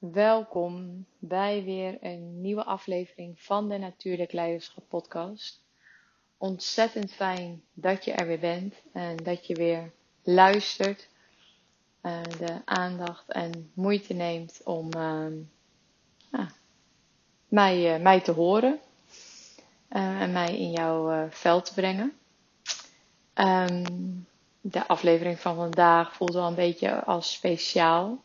Welkom bij weer een nieuwe aflevering van de Natuurlijk Leiderschap Podcast. Ontzettend fijn dat je er weer bent en dat je weer luistert, uh, de aandacht en moeite neemt om uh, mij, uh, mij te horen eh, en mij in jouw veld te brengen. Um, de aflevering van vandaag voelt wel een beetje als speciaal.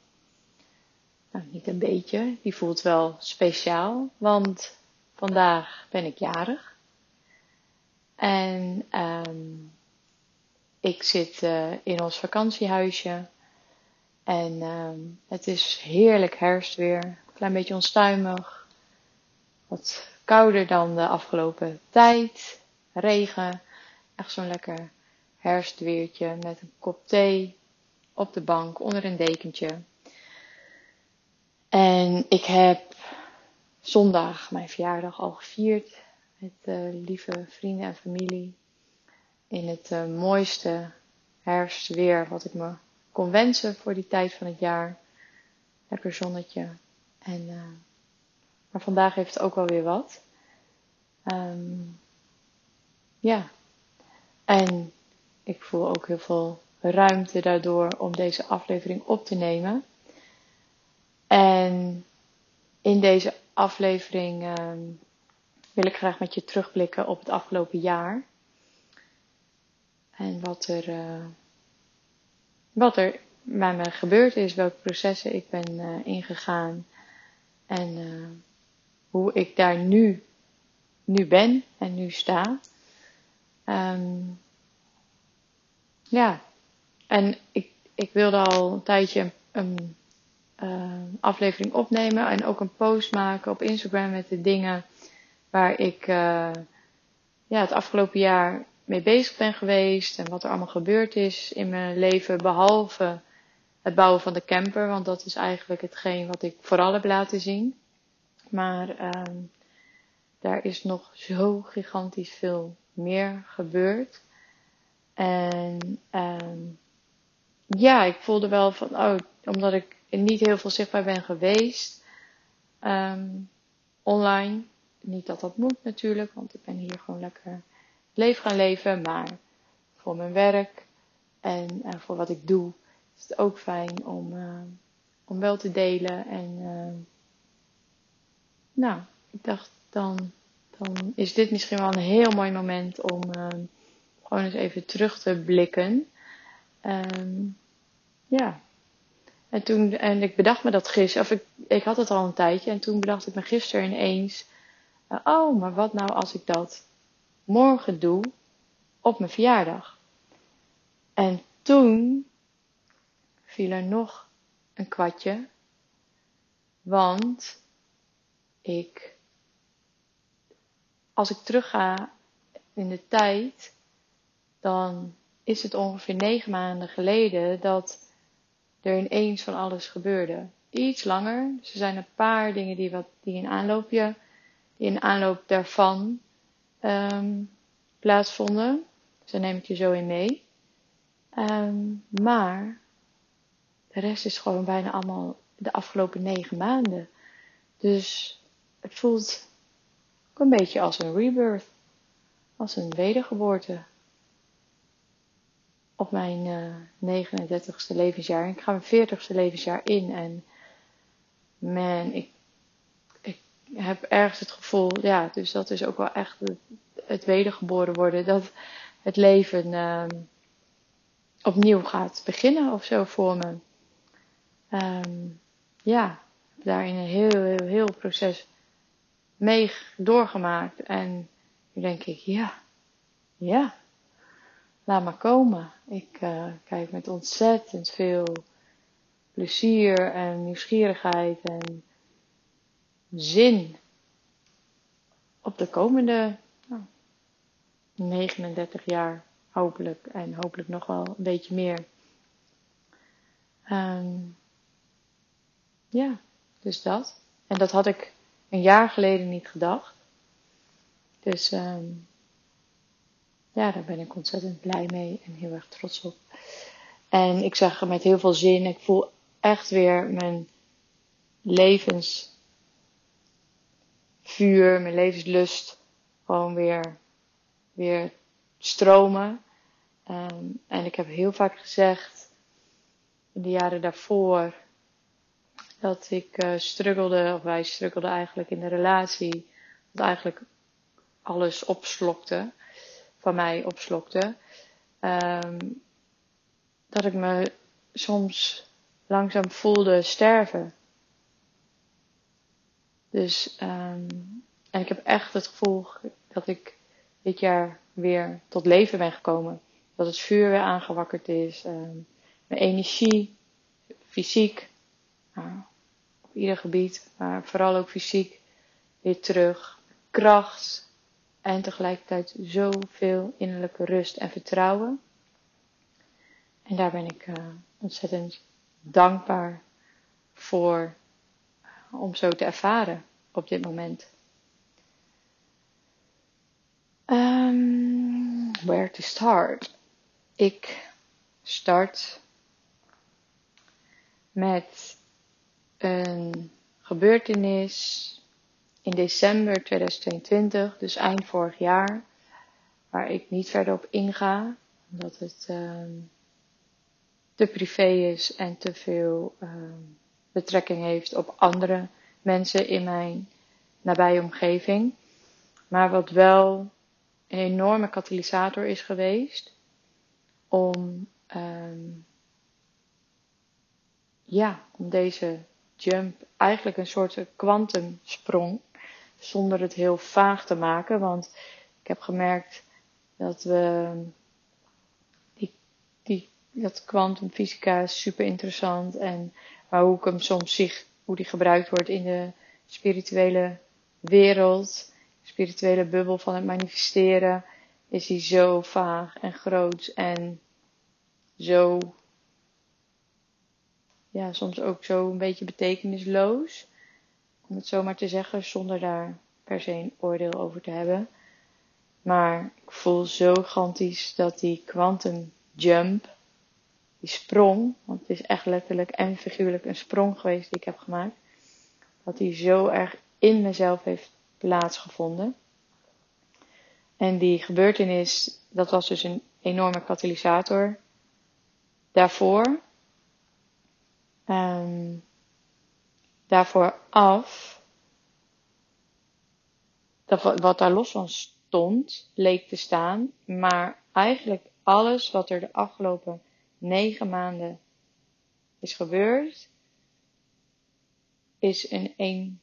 Nou, niet een beetje, die voelt wel speciaal, want vandaag ben ik jarig. En um, ik zit uh, in ons vakantiehuisje. En um, het is heerlijk herfstweer. Klein beetje onstuimig. Wat kouder dan de afgelopen tijd. Regen. Echt zo'n lekker herfstweertje met een kop thee op de bank onder een dekentje. En ik heb zondag mijn verjaardag al gevierd met uh, lieve vrienden en familie. In het uh, mooiste herfstweer wat ik me kon wensen voor die tijd van het jaar. Lekker zonnetje. En, uh, maar vandaag heeft het ook wel weer wat. Um, ja. En ik voel ook heel veel ruimte daardoor om deze aflevering op te nemen. En in deze aflevering uh, wil ik graag met je terugblikken op het afgelopen jaar. En wat er, uh, wat er bij me gebeurd is, welke processen ik ben uh, ingegaan. En uh, hoe ik daar nu, nu ben en nu sta. Um, ja, en ik, ik wilde al een tijdje een aflevering opnemen en ook een post maken op Instagram met de dingen waar ik uh, ja, het afgelopen jaar mee bezig ben geweest en wat er allemaal gebeurd is in mijn leven, behalve het bouwen van de camper, want dat is eigenlijk hetgeen wat ik vooral heb laten zien. Maar uh, daar is nog zo gigantisch veel meer gebeurd. En um, ja, ik voelde wel van, oh, omdat ik niet heel veel zichtbaar ben geweest um, online. Niet dat dat moet natuurlijk, want ik ben hier gewoon lekker leven gaan leven. Maar voor mijn werk en uh, voor wat ik doe is het ook fijn om, uh, om wel te delen. En uh, nou, ik dacht dan, dan is dit misschien wel een heel mooi moment om gewoon eens even terug te blikken. Um, ja. En toen, en ik bedacht me dat gisteren, of ik, ik had het al een tijdje, en toen bedacht ik me gisteren ineens, uh, oh, maar wat nou als ik dat morgen doe op mijn verjaardag? En toen viel er nog een kwartje, want ik, als ik terugga in de tijd, dan is het ongeveer negen maanden geleden dat er ineens van alles gebeurde. Iets langer. Dus er zijn een paar dingen die, wat, die in aanloopje, in aanloop daarvan um, plaatsvonden. Dus daar neem ik je zo in mee. Um, maar de rest is gewoon bijna allemaal de afgelopen negen maanden. Dus het voelt ook een beetje als een rebirth. Als een wedergeboorte op mijn uh, 39ste levensjaar. Ik ga mijn 40ste levensjaar in. En man, ik, ik heb ergens het gevoel, ja, dus dat is ook wel echt het, wedergeboren worden. Dat het leven uh, opnieuw gaat beginnen of zo voor me. Um, ja, daarin een heel, heel, heel proces mee doorgemaakt. En nu denk ik, ja, ja, laat maar komen. Ik uh, kijk met ontzettend veel plezier en nieuwsgierigheid en zin op de komende nou, 39 jaar, hopelijk. En hopelijk nog wel een beetje meer. Um, ja, dus dat. En dat had ik een jaar geleden niet gedacht. Dus um, ja, daar ben ik ontzettend blij mee en heel erg trots op. En ik zeg met heel veel zin, ik voel echt weer mijn levensvuur, mijn levenslust gewoon weer, weer stromen. Ehm, en ik heb heel vaak gezegd, in de jaren daarvoor, dat ik uh, struggelde, of wij struggelden eigenlijk in de relatie, dat eigenlijk alles opslokte, van mij opslokte. Ehm, dat ik me soms langzaam voelde sterven. Dus, um, en ik heb echt het gevoel dat ik dit jaar weer tot leven ben gekomen. Dat het vuur weer aangewakkerd is. Um, mijn energie, fysiek, nou, op ieder gebied, maar vooral ook fysiek, weer terug. Kracht en tegelijkertijd zoveel innerlijke rust en vertrouwen. En daar ben ik uh, ontzettend dankbaar voor om zo te ervaren op dit moment. Um, where to start? Ik start met een gebeurtenis in december 2022, dus eind vorig jaar, waar ik niet verder op inga, omdat het um, te privé is en te veel um, betrekking heeft op andere mensen in mijn nabije omgeving. Maar wat wel een enorme katalysator is geweest om, um, ja, om deze jump, eigenlijk een soort kwantumsprong, zonder het heel vaag te maken. Want ik heb gemerkt dat we die, die, dat kwantumfysica is super interessant en maar hoe ik hem soms zie, hoe die gebruikt wordt in de spirituele wereld, spirituele bubbel van het manifesteren, is hij zo vaag en groot en zo, ja, soms ook zo een beetje betekenisloos. Om het zo maar te zeggen, zonder daar per se een oordeel over te hebben. Maar ik voel zo gigantisch dat die quantum jump die sprong, want het is echt letterlijk en figuurlijk een sprong geweest die ik heb gemaakt, dat die zo erg in mezelf heeft plaatsgevonden. En die gebeurtenis, dat was dus een enorme katalysator daarvoor. Um, daarvoor af, dat wat daar los van stond, leek te staan, maar eigenlijk alles wat er de afgelopen negen maanden is gebeurd, is een, een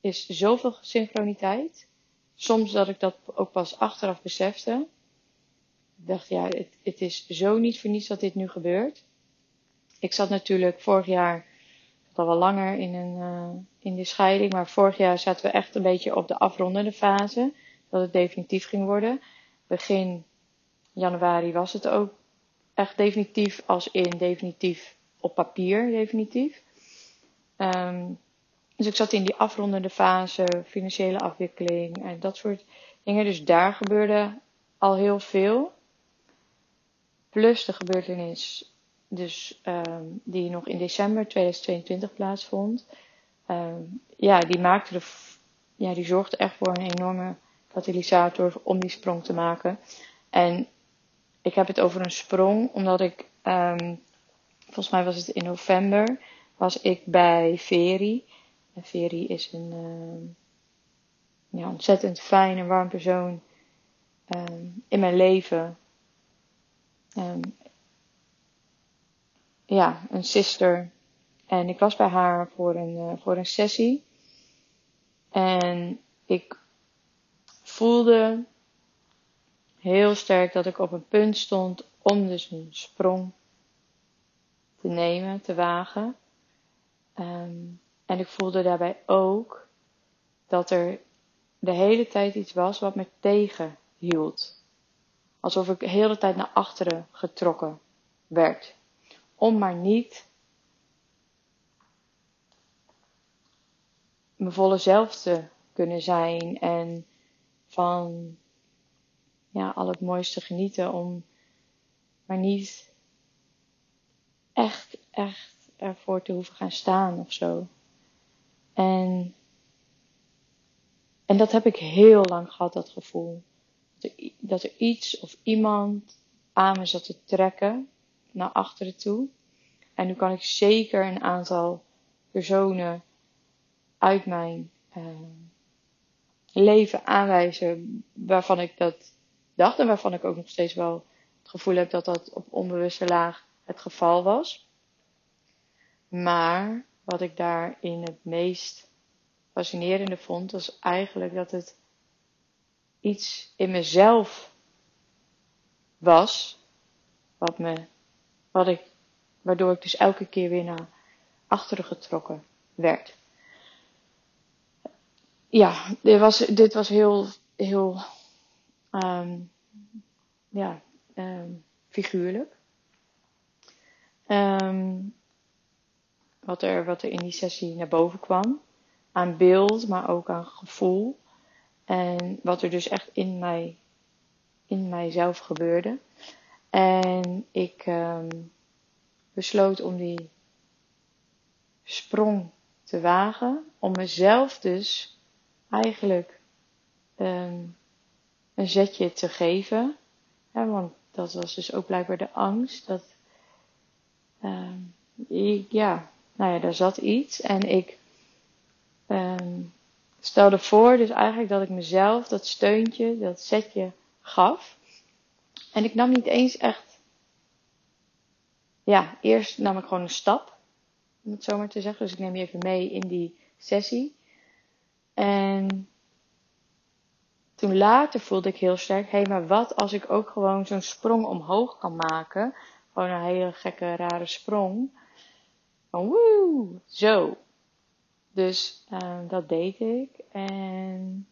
is zoveel synchroniteit. Soms dat ik dat ook pas achteraf besefte. Ik dacht, ja, het, het is zo niet voor niets dat dit nu gebeurt. Ik zat natuurlijk vorig jaar, al wel langer in, een, uh, in de scheiding, maar vorig jaar zaten we echt een beetje op de afrondende fase. Dat het definitief ging worden. Begin januari was het ook echt definitief als in definitief op papier definitief. Um, dus ik zat in die afrondende fase, financiële afwikkeling en dat soort dingen. Dus daar gebeurde al heel veel. Plus de gebeurtenis dus, um, die nog in december 2022 plaatsvond. Um, ja, die maakte de, ja, die zorgde echt voor een enorme katalysator om die sprong te maken. En ik heb het over een sprong, omdat ik, um, volgens mij was het in november, was ik bij Veri. En Veri is een ja, ontzettend fijn en warm persoon in mijn leven. Um, ja, een sister. En ik was bij haar voor een, uh, voor een sessie. En ik voelde heel sterk dat ik op een punt stond om dus een sprong te nemen, te wagen. Um, en ik voelde daarbij ook dat er de hele tijd iets was wat me tegenhield. Alsof ik de hele tijd naar achteren getrokken werd. Om maar niet mijn volle zelf te kunnen zijn en van ja, al het mooiste genieten om maar niet echt, echt ervoor te hoeven gaan staan of zo. En, en dat heb ik heel lang gehad, dat gevoel. Dat er, dat er iets of iemand aan me zat te trekken naar achteren toe. En nu kan ik zeker een aantal personen uit mijn uh, leven aanwijzen waarvan ik dat dacht en waarvan ik ook nog steeds wel het gevoel heb dat dat op onbewuste laag het geval was. Maar wat ik daarin het meest fascinerende vond, was eigenlijk dat het iets in mezelf was, wat me, wat ik, waardoor ik dus elke keer weer naar achteren getrokken werd. Ja, dit was, dit was heel, heel, um, ja, um, figuurlijk. Um, wat, er, wat er in die sessie naar boven kwam. Aan beeld, maar ook aan gevoel. En wat er dus echt in mij, in mijzelf gebeurde. En ik um, besloot om die sprong te wagen. Om mezelf dus eigenlijk um, een zetje te geven. Want dat was dus ook blijkbaar de angst. Dat, um, ik, ja, nou ja, daar zat iets. En ik stelde voor dus eigenlijk dat ik mezelf dat steuntje, dat zetje gaf. En ik nam niet eens echt. Ja, eerst nam ik gewoon een stap. Om het zo maar te zeggen. Dus ik neem je even mee in die sessie. En toen later voelde ik heel sterk, hé, hey, maar wat als ik ook gewoon zo'n sprong omhoog kan maken? Gewoon een hele gekke, rare sprong. Van woe, zo. Dus uh, dat deed ik. En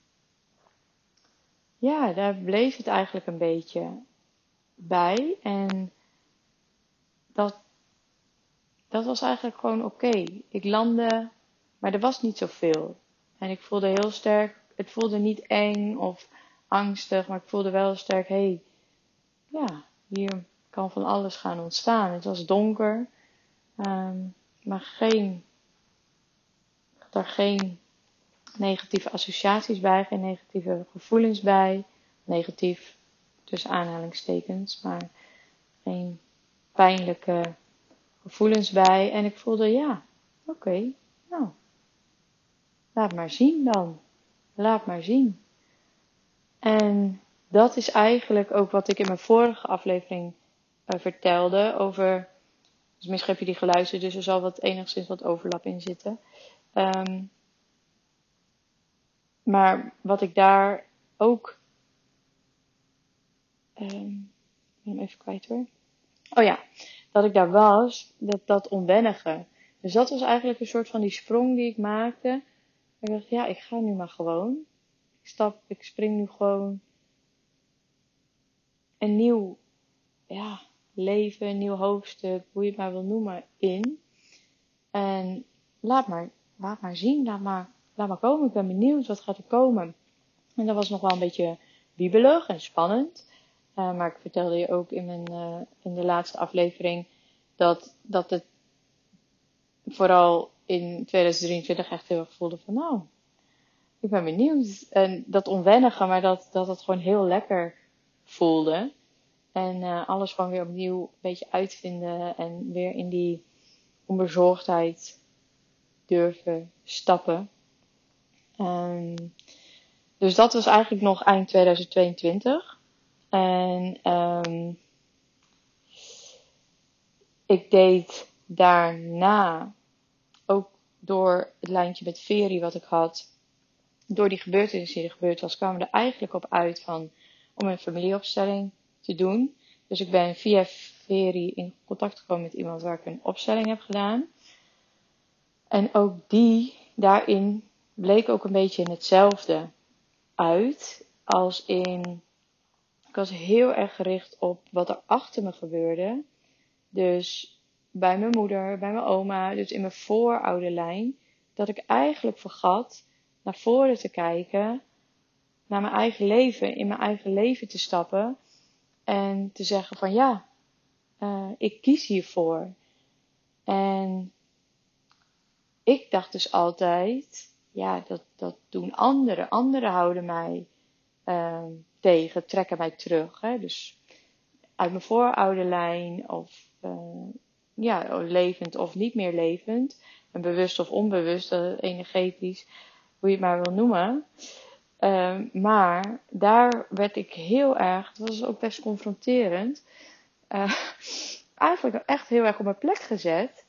ja, daar bleef het eigenlijk een beetje bij. En dat, dat was eigenlijk gewoon oké. Ik landde, maar er was niet zoveel. En ik voelde heel sterk, het voelde niet eng of angstig, maar ik voelde wel sterk, hé, hey, ja, hier kan van alles gaan ontstaan. Het was donker, um, maar geen, daar geen negatieve associaties bij, geen negatieve gevoelens bij. Negatief tussen aanhalingstekens, maar geen pijnlijke gevoelens bij. En ik voelde, ja, oké, nou, laat maar zien dan. Laat maar zien. En dat is eigenlijk ook wat ik in mijn vorige aflevering uh, vertelde over. Dus misschien heb je die geluisterd, dus er zal wat enigszins wat overlap in zitten. Um, maar wat ik daar ook. Um, even kwijt hoor. Oh ja, dat ik daar was, dat, dat onwennige. Dus dat was eigenlijk een soort van die sprong die ik maakte. Ik dacht, ja, ik ga nu maar gewoon. Ik stap, ik spring nu gewoon een nieuw ja, leven, een nieuw hoofdstuk, hoe je het maar wil noemen, in. En laat maar, laat maar zien, laat maar, laat maar komen. Ik ben benieuwd, wat gaat er komen? En dat was nog wel een beetje wiebelig en spannend. Uh, maar ik vertelde je ook in, mijn, uh, in de laatste aflevering dat, dat het vooral in 2023 echt heel erg voelde van nou, ik ben benieuwd. En dat onwennige, maar dat, dat het gewoon heel lekker voelde. En uh, alles gewoon weer opnieuw een beetje uitvinden en weer in die onbezorgdheid durven stappen. Um, dus dat was eigenlijk nog eind 2022. En um, ik deed daarna ook door het lijntje met Veri wat ik had, door die gebeurtenissen die er gebeurd was, kwamen we er eigenlijk op uit van om een familieopstelling te doen. Dus ik ben via Veri in contact gekomen met iemand waar ik een opstelling heb gedaan. En ook die, daarin bleek ook een beetje in hetzelfde uit. Als in, was heel erg gericht op wat er achter me gebeurde. Dus bij mijn moeder, bij mijn oma, dus in mijn vooroude lijn. Dat ik eigenlijk vergat naar voren te kijken, naar mijn eigen leven, in mijn eigen leven te stappen en te zeggen van ja, uh, ik kies hiervoor. En ik dacht dus altijd, ja, dat, dat doen anderen. Anderen houden mij uh, tegen, trekken mij terug. Hè? Dus uit mijn voorouderlijn of uh, ja, levend of niet meer levend. En bewust of onbewust, energetisch, hoe je het maar wil noemen. Uh, maar daar werd ik heel erg, dat was ook best confronterend, uh, eigenlijk echt heel erg op mijn plek gezet.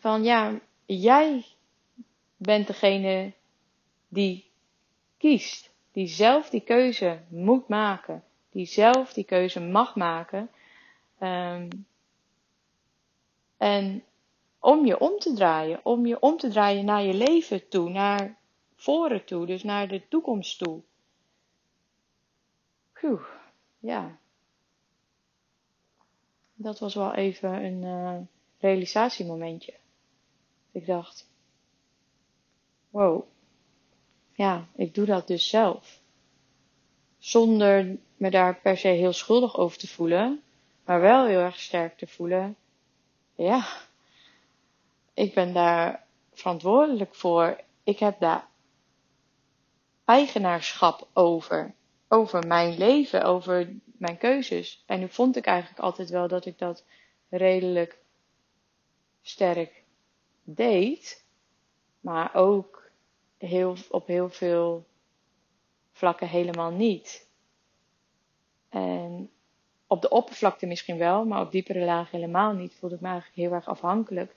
Van ja, jij bent degene die kiest, die zelf die keuze moet maken, die zelf die keuze mag maken. Um, en om je om te draaien, om je om te draaien naar je leven toe, naar voren toe, dus naar de toekomst toe. Phew, ja. Dat was wel even een uh, realisatiemomentje. Ik dacht, wow, ja, ik doe dat dus zelf. Zonder me daar per se heel schuldig over te voelen, maar wel heel erg sterk te voelen. Ja, ik ben daar verantwoordelijk voor. Ik heb daar eigenaarschap over. Over mijn leven, over mijn keuzes. En nu vond ik eigenlijk altijd wel dat ik dat redelijk sterk deed. Maar ook heel, op heel veel vlakken helemaal niet. En op de oppervlakte misschien wel, maar op diepere lagen helemaal niet. Voelde ik me eigenlijk heel erg afhankelijk.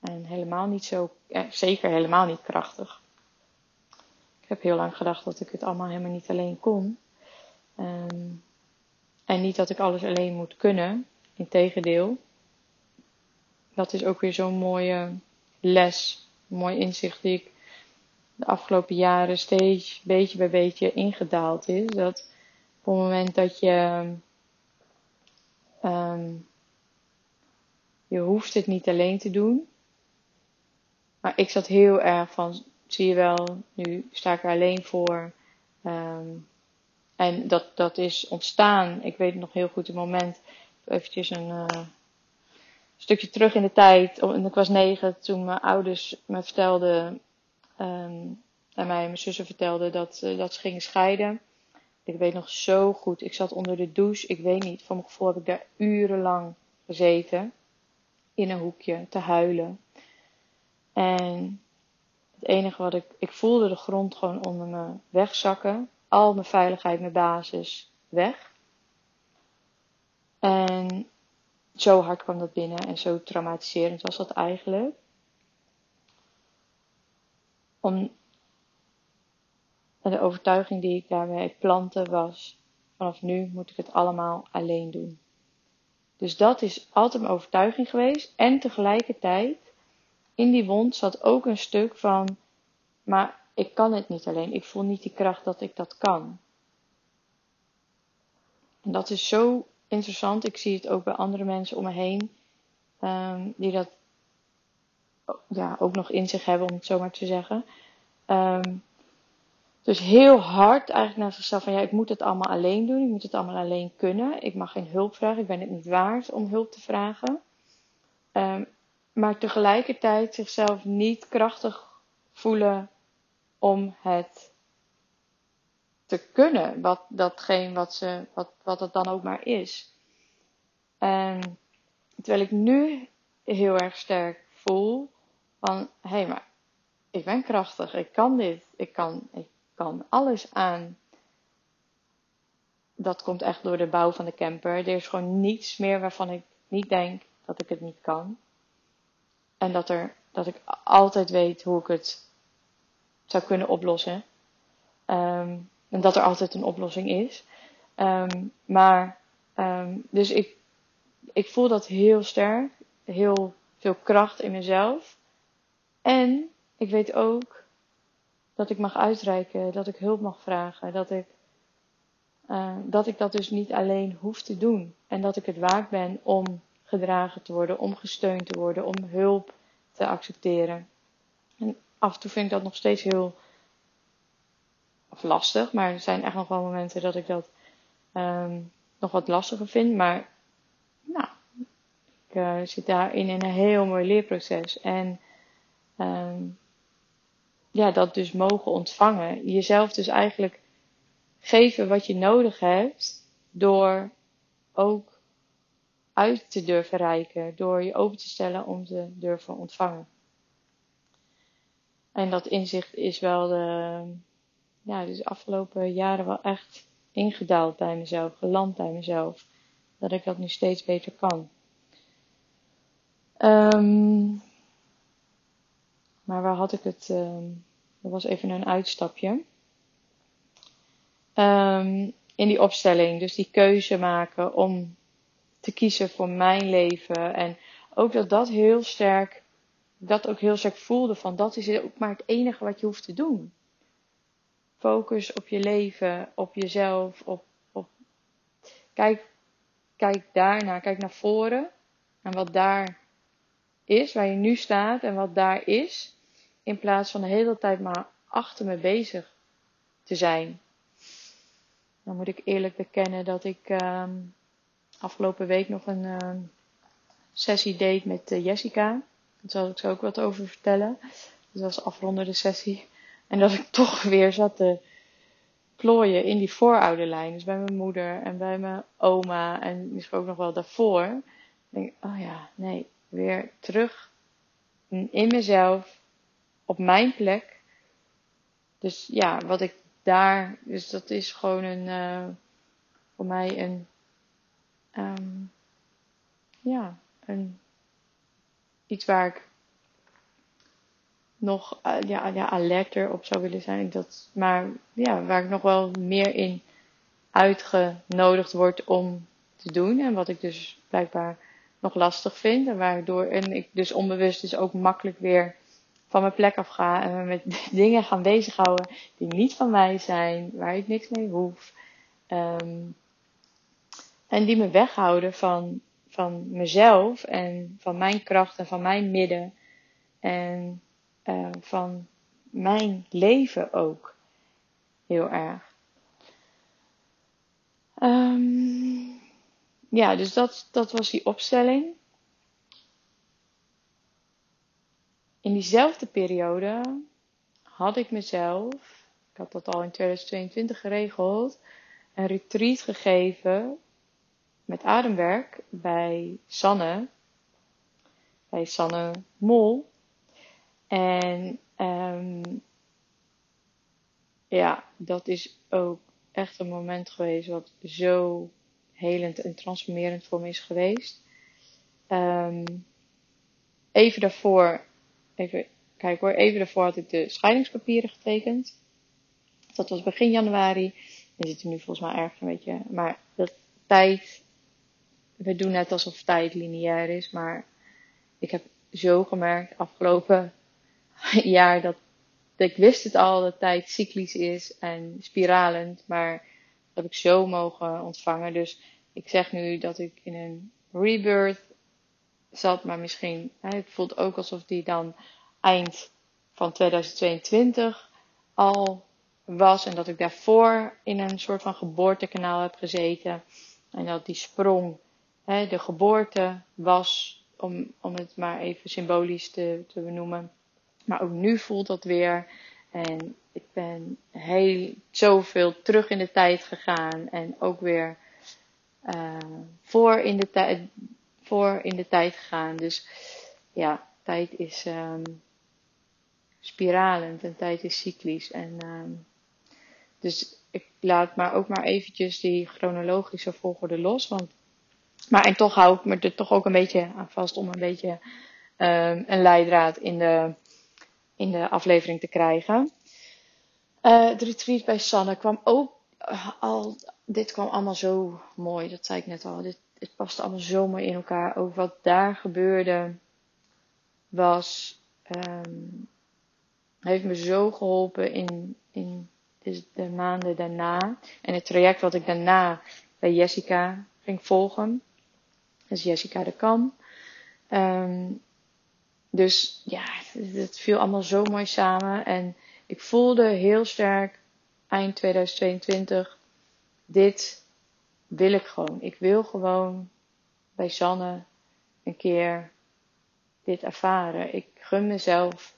En helemaal niet zo, eh, zeker helemaal niet krachtig. Ik heb heel lang gedacht dat ik het allemaal helemaal niet alleen kon. Um, en niet dat ik alles alleen moet kunnen. Integendeel. Dat is ook weer zo'n mooie les, mooi inzicht die ik de afgelopen jaren steeds beetje bij beetje ingedaald is. Dat op het moment dat je um, je hoeft het niet alleen te doen. Maar ik zat heel erg van, zie je wel, nu sta ik er alleen voor. Um, en dat, dat is ontstaan. Ik weet nog heel goed het moment, eventjes een uh, stukje terug in de tijd. En ik was negen toen mijn ouders me vertelden, um, en mij en mijn zussen vertelden dat, uh, dat ze gingen scheiden. Ik weet nog zo goed, ik zat onder de douche. Ik weet niet, van mijn gevoel heb ik daar urenlang gezeten. In een hoekje, te huilen. En het enige wat ik, ik voelde de grond gewoon onder me wegzakken. Al mijn veiligheid, mijn basis weg. En zo hard kwam dat binnen en zo traumatiserend was dat eigenlijk. Om, de overtuiging die ik daarmee plantte was, vanaf nu moet ik het allemaal alleen doen. Dus dat is altijd mijn overtuiging geweest. En tegelijkertijd, in die wond zat ook een stuk van, maar ik kan het niet alleen. Ik voel niet die kracht dat ik dat kan. En dat is zo interessant. Ik zie het ook bij andere mensen om me heen. Um, die dat ja, ook nog in zich hebben, om het zo maar te zeggen. Um, dus heel hard eigenlijk naar zichzelf van ja, ik moet het allemaal alleen doen. Ik moet het allemaal alleen kunnen. Ik mag geen hulp vragen. Ik ben het niet waard om hulp te vragen. Um, maar tegelijkertijd zichzelf niet krachtig voelen om het te kunnen. Wat, datgene wat, ze, wat, wat het dan ook maar is. En terwijl ik nu heel erg sterk voel van hé, maar ik ben krachtig, ik kan dit, ik kan, ik kan alles aan. Dat komt echt door de bouw van de camper. Er is gewoon niets meer waarvan ik niet denk dat ik het niet kan. En dat, er, dat ik altijd weet hoe ik het zou kunnen oplossen. Um, en dat er altijd een oplossing is. Um, maar, um, dus ik, ik voel dat heel sterk. Heel veel kracht in mezelf. En ik weet ook dat ik mag uitreiken, dat ik hulp mag vragen, dat ik, uh, dat ik dat dus niet alleen hoef te doen. En dat ik het waard ben om gedragen te worden, om gesteund te worden, om hulp te accepteren. En af en toe vind ik dat nog steeds heel of lastig, maar er zijn echt nog wel momenten dat ik dat um, nog wat lastiger vind. Maar nou, ik uh, zit daarin in een heel mooi leerproces. En ehm, ja, dat dus mogen ontvangen. Jezelf dus eigenlijk geven wat je nodig hebt door ook uit te durven reiken, door je open te stellen om te durven ontvangen. En dat inzicht is wel de, ja, dus de afgelopen jaren wel echt ingedaald bij mezelf, geland bij mezelf. Dat ik dat nu steeds beter kan. Um, maar waar had ik het? Um, dat was even een uitstapje. Um, in die opstelling, dus die keuze maken om te kiezen voor mijn leven. En ook dat dat heel sterk, dat ook heel sterk voelde van dat is ook maar het enige wat je hoeft te doen. Focus op je leven, op jezelf, op, op kijk, kijk daarna, kijk naar voren en wat daar is, waar je nu staat en wat daar is, in plaats van de hele tijd maar achter me bezig te zijn. Dan moet ik eerlijk bekennen dat ik uh, afgelopen week nog een uh, sessie deed met uh, Jessica. Daar zal ik zo ook wat over vertellen. Dat was afrondende sessie. En dat ik toch weer zat te plooien in die voorouderlijn. Dus bij mijn moeder en bij mijn oma en misschien ook nog wel daarvoor. Denk oh ja, nee, weer terug in mezelf, op mijn plek. Dus ja, wat ik daar, dus dat is gewoon een, uh, voor mij een, um, ja, een, iets waar ik nog uh, ja, ja, alerter op zou willen zijn. Dat, maar ja, waar ik nog wel meer in uitgenodigd word om te doen. En wat ik dus blijkbaar nog lastig vind. En waardoor en ik dus onbewust dus ook makkelijk weer van mijn plek af. En me met dingen gaan bezighouden die niet van mij zijn. Waar ik niks mee hoef. Um, en die me weghouden van, van mezelf en van mijn kracht en van mijn midden. En uh, van mijn leven ook. Heel erg. Um, ja, dus dat, dat was die opstelling. In diezelfde periode had ik mezelf, ik had dat al in 2022 geregeld, een retreat gegeven met ademwerk bij Sanne, bij Sanne Mol. En um, ja, dat is ook echt een moment geweest wat zo helend en transformerend voor me is geweest. Um, even daarvoor, even kijk hoor, even daarvoor had ik de scheidingspapieren getekend. Dat was begin januari. We zitten nu volgens mij erg een beetje, maar dat tijd, we doen net alsof tijd lineair is, maar ik heb zo gemerkt afgelopen jaar dat, dat ik wist het al dat tijd cyclisch is en spiralend, maar dat heb ik zo mogen ontvangen. Dus ik zeg nu dat ik in een rebirth zat, maar misschien, hè, het voelt ook alsof die dan eind van 2022 al was en dat ik daarvoor in een soort van geboortekanaal heb gezeten en dat die sprong hè, de geboorte was, om, om het maar even symbolisch te, te benoemen. Maar ook nu voelt dat weer en ik ben heel zoveel terug in de tijd gegaan en ook weer uh, voor, in de tijd, voor in de tijd gegaan. Dus ja, tijd is um, spiralend en tijd is cyclisch. En, um, dus ik laat maar ook maar eventjes die chronologische volgorde los. Want, maar en toch hou ik me er toch ook een beetje aan vast om een beetje um, een leidraad in de, in de aflevering te krijgen. De retreat bij Sanne kwam ook uh, al, dit kwam allemaal zo mooi, dat zei ik net al. Het paste allemaal zo mooi in elkaar. Ook wat daar gebeurde was, um, heeft me zo geholpen in, in de maanden daarna. En het traject wat ik daarna bij Jessica ging volgen. Dat is Jessica de Kam. Um, dus ja, het viel allemaal zo mooi samen. En ik voelde heel sterk eind 2022, dit wil ik gewoon. Ik wil gewoon bij Sanne een keer dit ervaren. Ik gun mezelf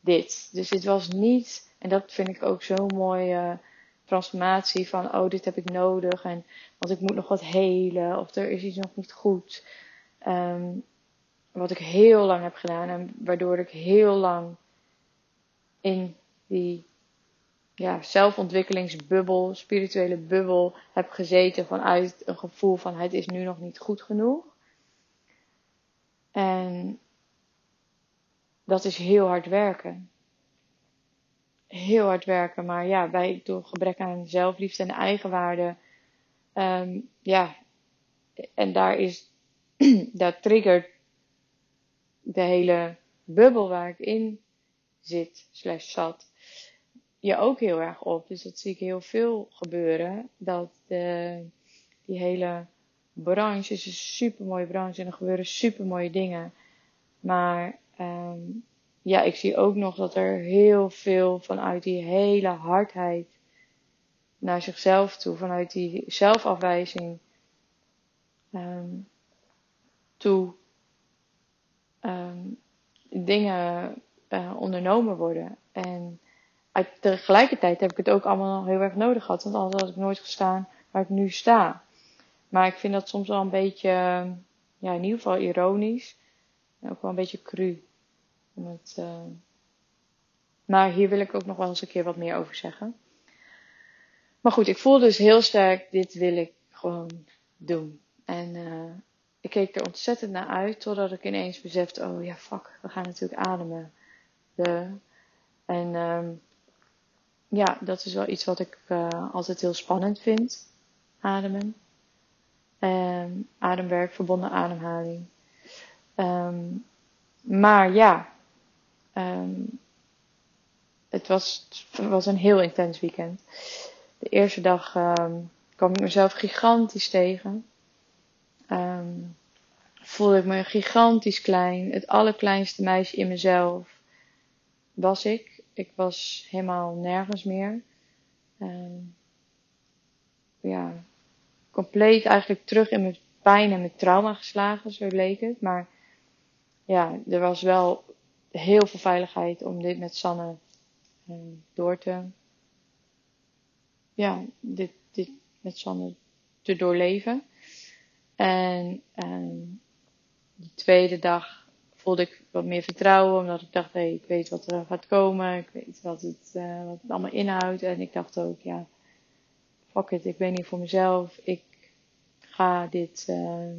dit. Dus dit was niet, en dat vind ik ook zo'n mooie transformatie van, oh, dit heb ik nodig, en, want ik moet nog wat helen, of er is iets nog niet goed. Ehm, wat ik heel lang heb gedaan en waardoor ik heel lang in die ja, zelfontwikkelingsbubbel, spirituele bubbel heb gezeten vanuit een gevoel van het is nu nog niet goed genoeg. En dat is heel hard werken. Heel hard werken, maar ja, bij, door gebrek aan zelfliefde en eigenwaarde, um, ja, en daar is, dat triggert de hele bubbel waar ik in zit, slash zat, je ook heel erg op. Dus dat zie ik heel veel gebeuren. Dat de, die hele branche is een super mooie branche en er gebeuren super mooie dingen. Maar um, ja, ik zie ook nog dat er heel veel vanuit die hele hardheid naar zichzelf toe, vanuit die zelfafwijzing um, toe um, dingen uh, ondernomen worden. En tegelijkertijd heb ik het ook allemaal heel erg nodig gehad, want anders had ik nooit gestaan waar ik nu sta. Maar ik vind dat soms wel een beetje, ja, in ieder geval ironisch. En ook wel een beetje cru. Het, uh... Maar hier wil ik ook nog wel eens een keer wat meer over zeggen. Maar goed, ik voel dus heel sterk, dit wil ik gewoon doen. En uh, ik keek er ontzettend naar uit, totdat ik ineens besefte, oh ja, fuck, we gaan natuurlijk ademen. De, en um, ja, dat is wel iets wat ik uh, altijd heel spannend vind. Ademen. Um, ademwerk, verbonden ademhaling. Um, maar ja, um, het was, was een heel intens weekend. De eerste dag kwam ik mezelf gigantisch tegen. voelde ik me gigantisch klein. Het allerkleinste meisje in mezelf was ik. Ik was helemaal nergens meer. ja, compleet eigenlijk terug in mijn pijn en mijn trauma geslagen, zo leek het. Maar ja, er was wel heel veel veiligheid om dit met Sanne uh, door te. Ja, dit, dit met Sanne te doorleven. En uh, de tweede dag voelde ik wat meer vertrouwen, omdat ik dacht, hey, ik weet wat er gaat komen, ik weet wat het, uh, wat het allemaal inhoudt. En ik dacht ook, ja, fuck it, ik ben hier voor mezelf, ik ga dit, uh,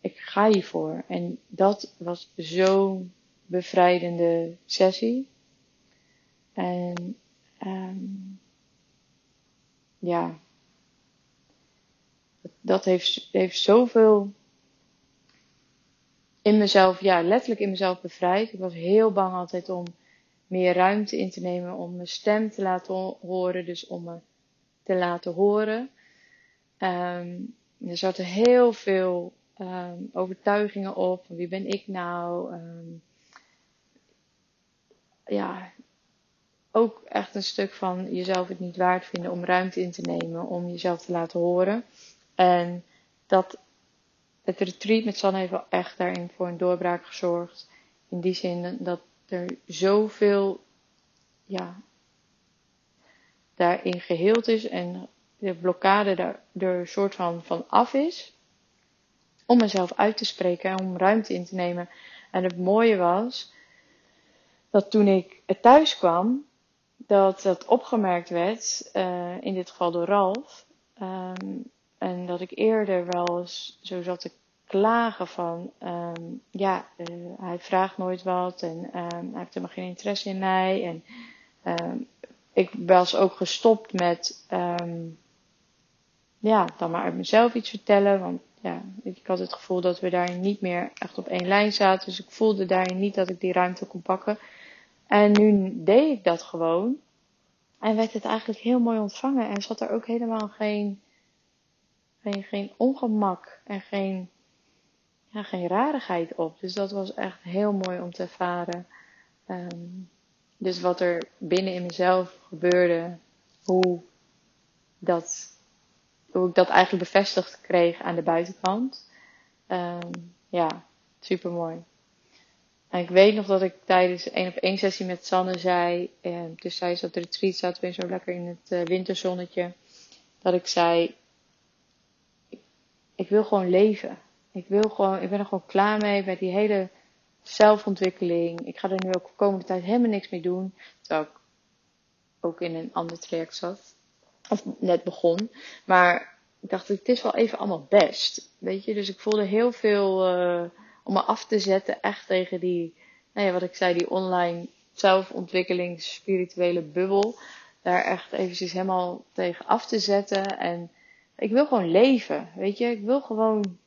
ik ga hiervoor. En dat was zo'n bevrijdende sessie. En um, ja, dat heeft, heeft zoveel in mezelf, ja, letterlijk in mezelf bevrijd. Ik was heel bang altijd om meer ruimte in te nemen, om mijn stem te laten horen, dus om me te laten horen. Um, er zaten heel veel um, overtuigingen op. Wie ben ik nou? Um, ja, ook echt een stuk van jezelf het niet waard vinden om ruimte in te nemen, om jezelf te laten horen. En dat het retreat met Sanne heeft wel echt daarin voor een doorbraak gezorgd. In die zin dat er zoveel, ja, daarin geheeld is en de blokkade er, er een soort van, van af is. Om mezelf uit te spreken en om ruimte in te nemen. En het mooie was dat toen ik thuis kwam, dat dat opgemerkt werd, uh, in dit geval door Ralf. Um, en dat ik eerder wel eens zo zat te klagen van, um, ja, uh, hij vraagt nooit wat en um, hij heeft helemaal geen interesse in mij. En um, ik was ook gestopt met ja, dan maar uit mezelf iets vertellen. Want ja, ik had het gevoel dat we daarin niet meer echt op één lijn zaten. Dus ik voelde daarin niet dat ik die ruimte kon pakken. En nu deed ik dat gewoon. En werd het eigenlijk heel mooi ontvangen. En zat er ook helemaal geen, geen, ongemak en geen, ja, geen rarigheid op. Dus dat was echt heel mooi om te ervaren. Um, dus wat er binnen in mezelf gebeurde, hoe dat hoe ik dat eigenlijk bevestigd kreeg aan de buitenkant. Um, ja, super mooi. En ik weet nog dat ik tijdens een op één sessie met Sanne zei, eh, dus zij zat retreat, zaten we zo lekker in het uh, winterzonnetje, dat ik zei, ik wil gewoon leven. Ik wil gewoon, ik ben er gewoon klaar mee met die hele zelfontwikkeling. Ik ga er nu ook de komende tijd helemaal niks mee doen. Terwijl ik ook in een ander traject zat. Of net begon. Maar ik dacht, het is wel even allemaal best. Weet je, dus ik voelde heel veel uh, om me af te zetten. Echt tegen die, nou ja, wat ik zei, die online zelfontwikkeling, spirituele bubbel. Daar echt eventjes helemaal tegen af te zetten. En ik wil gewoon leven. Weet je, ik wil gewoon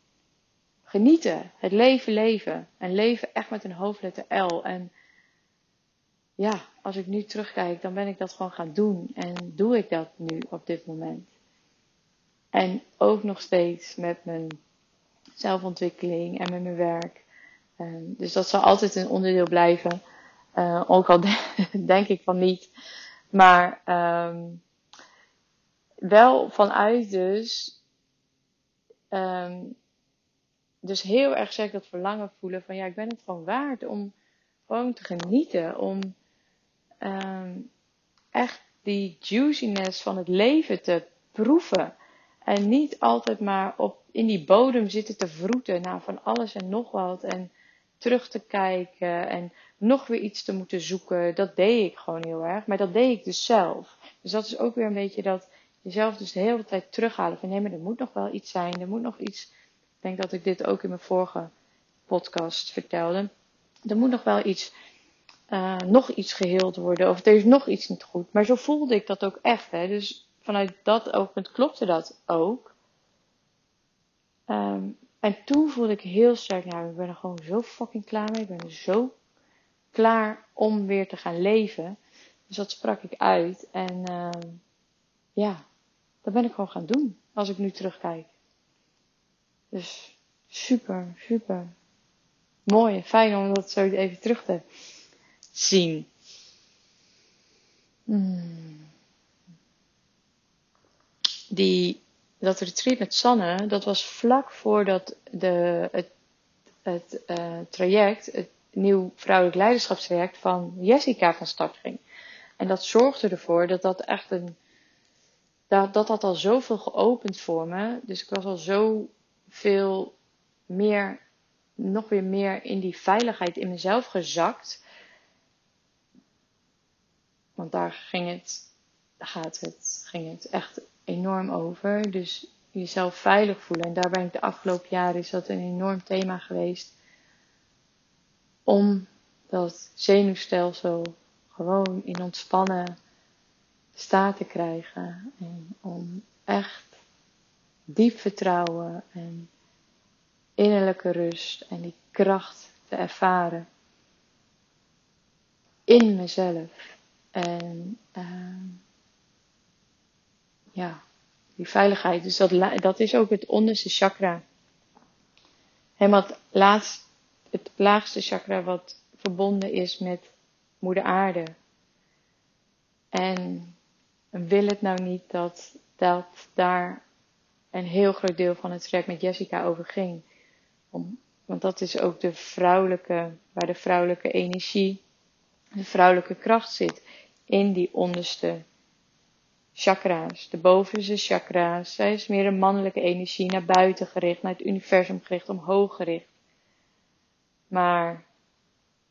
genieten. Het leven leven. En leven echt met een hoofdletter L. En ja, als ik nu terugkijk, dan ben ik dat gewoon gaan doen. En doe ik dat nu op dit moment. En ook nog steeds met mijn zelfontwikkeling en met mijn werk. Ehm, dus dat zal altijd een onderdeel blijven. Uh, ook al denk ik van niet. Maar um, wel vanuit dus. Um, dus heel erg zeg dat verlangen voelen van ja, ik ben het gewoon waard om gewoon te genieten. Om um, echt die juiciness van het leven te proeven. En niet altijd maar op, in die bodem zitten te vroeten naar van alles en nog wat. En terug te kijken en nog weer iets te moeten zoeken. Dat deed ik gewoon heel erg. Maar dat deed ik dus zelf. Dus dat is ook weer een beetje dat jezelf dus de hele tijd terughalen. Van nee, maar er moet nog wel iets zijn. Er moet nog iets. Ik denk dat ik dit ook in mijn vorige podcast vertelde. Er moet nog wel iets uh, nog iets geheeld worden. Of er is nog iets niet goed. Maar zo voelde ik dat ook echt. Hè. Dus vanuit dat oogpunt klopte dat ook. Um, en toen voelde ik heel sterk, nou, ik ben er gewoon zo fucking klaar mee. Ik ben er zo klaar om weer te gaan leven. Dus dat sprak ik uit. En uh, ja, dat ben ik gewoon gaan doen. Als ik nu terugkijk. Dus super, super mooi en fijn om dat zo even terug te zien. Hmm. Die, dat retreat met Sanne, dat was vlak voordat de, het, het uh, traject, het nieuw vrouwelijk leiderschapstraject van Jessica van start ging. En dat zorgde ervoor dat dat echt een, dat dat, dat al zoveel geopend voor me. Dus ik was al zo veel meer, nog weer meer in die veiligheid in mezelf gezakt. Want daar ging het, gaat het, ging het echt enorm over. Dus jezelf veilig voelen. En daar ben ik de afgelopen jaren is dat een enorm thema geweest. Om dat zenuwstelsel gewoon in ontspannen staat te krijgen. En om echt diep vertrouwen en innerlijke rust en die kracht te ervaren in mezelf. En uh, ja, die veiligheid. Dus dat, dat is ook het onderste chakra. Helemaal het, het laagste chakra wat verbonden is met moeder aarde. En wil het nou niet dat, dat daar een heel groot deel van het traject met Jessica over ging. Om, want dat is ook de vrouwelijke, waar de vrouwelijke energie, de vrouwelijke kracht zit in die onderste chakra's. De bovenste chakra's, zij is meer een mannelijke energie naar buiten gericht, naar het universum gericht, omhoog gericht. Maar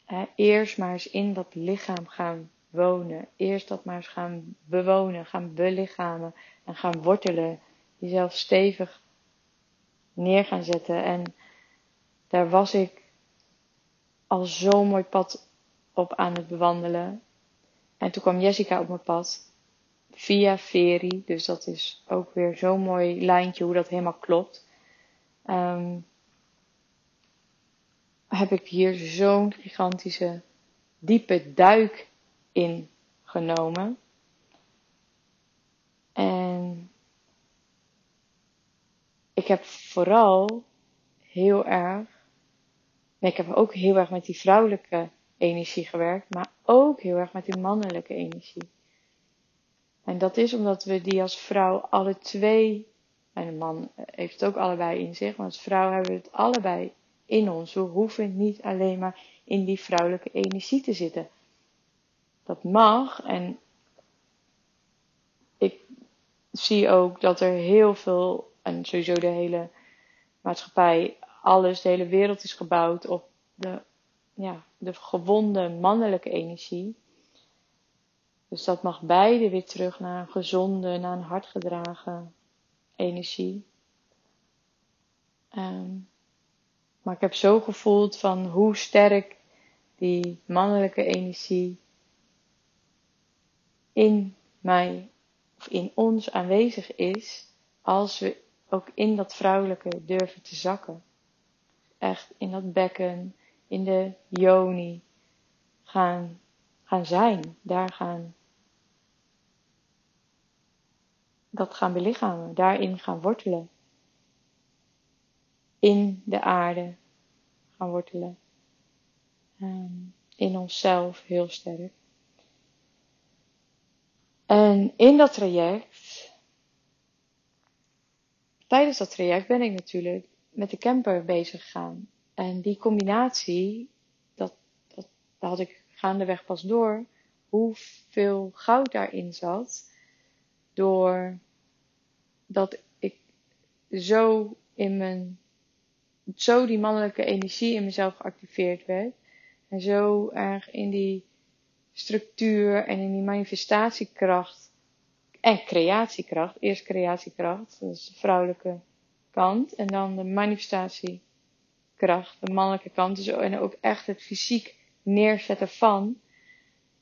hè, eerst maar eens in dat lichaam gaan wonen. Eerst dat maar eens gaan bewonen, gaan belichamen en gaan wortelen. Jezelf stevig neer gaan zetten. En daar was ik al zo'n mooi pad op aan het bewandelen. En toen kwam Jessica op mijn pad via Veri. Dus dat is ook weer zo'n mooi lijntje hoe dat helemaal klopt. Um, heb ik hier zo'n gigantische diepe duik in genomen. En ik heb vooral heel erg, nee, ik heb ook heel erg met die vrouwelijke energie gewerkt, maar ook heel erg met die mannelijke energie. En dat is omdat we die als vrouw alle twee, en een man heeft het ook allebei in zich, maar als vrouw hebben we het allebei in ons. We hoeven niet alleen maar in die vrouwelijke energie te zitten. Dat mag en ik zie ook dat er heel veel, en sowieso de hele maatschappij, alles, de hele wereld is gebouwd op de, ja, de gewonde mannelijke energie. Dus dat mag beide weer terug naar een gezonde, naar een hartgedragen energie. Um, maar ik heb zo gevoeld van hoe sterk die mannelijke energie in mij of in ons aanwezig is als we ook in dat vrouwelijke durven te zakken. Echt in dat bekken, in de yoni gaan, gaan zijn, daar gaan dat gaan belichamen, daarin gaan wortelen. In de aarde gaan wortelen. Um, in onszelf heel sterk. En in dat traject, tijdens dat traject ben ik natuurlijk met de camper bezig gegaan. En die combinatie, dat, dat, had ik gaandeweg pas door, hoeveel goud daarin zat. Door dat ik zo in mijn, zo die mannelijke energie in mezelf geactiveerd werd. En zo erg in die structuur en in die manifestatiekracht en creatiekracht. Eerst creatiekracht, dat is de vrouwelijke kant. En dan de manifestatiekracht, de mannelijke kant. Dus, en ook echt het fysiek neerzetten van,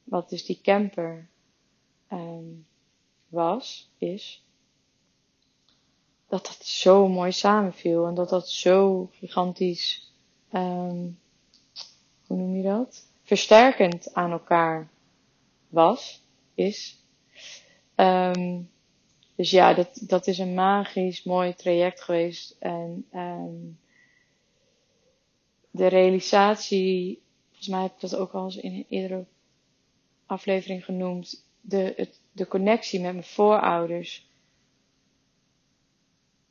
wat dus die camper um, was, is dat dat zo mooi samenviel en dat dat zo gigantisch, um, hoe noem je dat? Versterkend aan elkaar was, is. Um, dus ja, dat, dat is een magisch mooi traject geweest. En um, de realisatie, volgens mij heb ik dat ook al eens in een eerdere aflevering genoemd, de, het, de connectie met mijn voorouders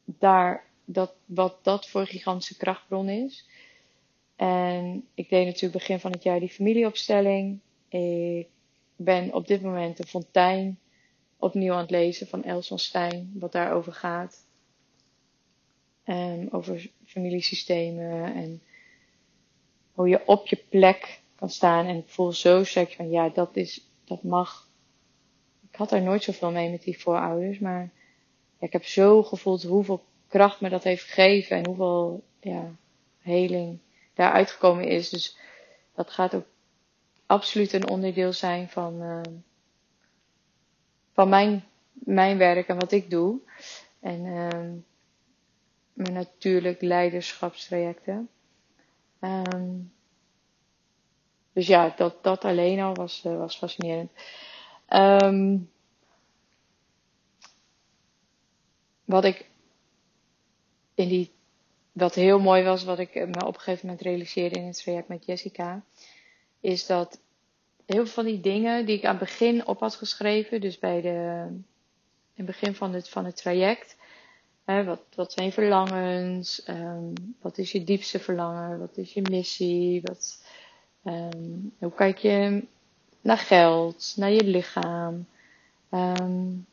daar, dat, wat dat voor gigantische krachtbron is. En ik deed natuurlijk begin van het jaar die familieopstelling. Ik ben op dit moment de fontein opnieuw aan het lezen van Els van Stijn, wat daarover gaat. Um, over familiesystemen en hoe je op je plek kan staan. En ik voel zo sterk van ja, dat is, dat mag. Ik had er nooit zoveel mee met die voorouders, maar ik heb zo gevoeld hoeveel kracht me dat heeft gegeven en hoeveel ja, heling daar uitgekomen is. Dus dat gaat ook absoluut een onderdeel zijn van, uh, van mijn, mijn werk en wat ik doe. En uh, mijn natuurlijk leiderschapstrajecten. Um, dus ja, dat, dat alleen al was, uh, was fascinerend. Um, wat ik in die, wat heel mooi was, wat ik me op een gegeven moment realiseerde in het traject met Jessica, is dat heel veel van die dingen die ik aan het begin op had geschreven, dus bij de, in het begin van het, van het traject, hè, wat, wat zijn verlangens, um, wat is je diepste verlangen, wat is je missie, wat, um, hoe kijk je naar geld, naar je lichaam, um,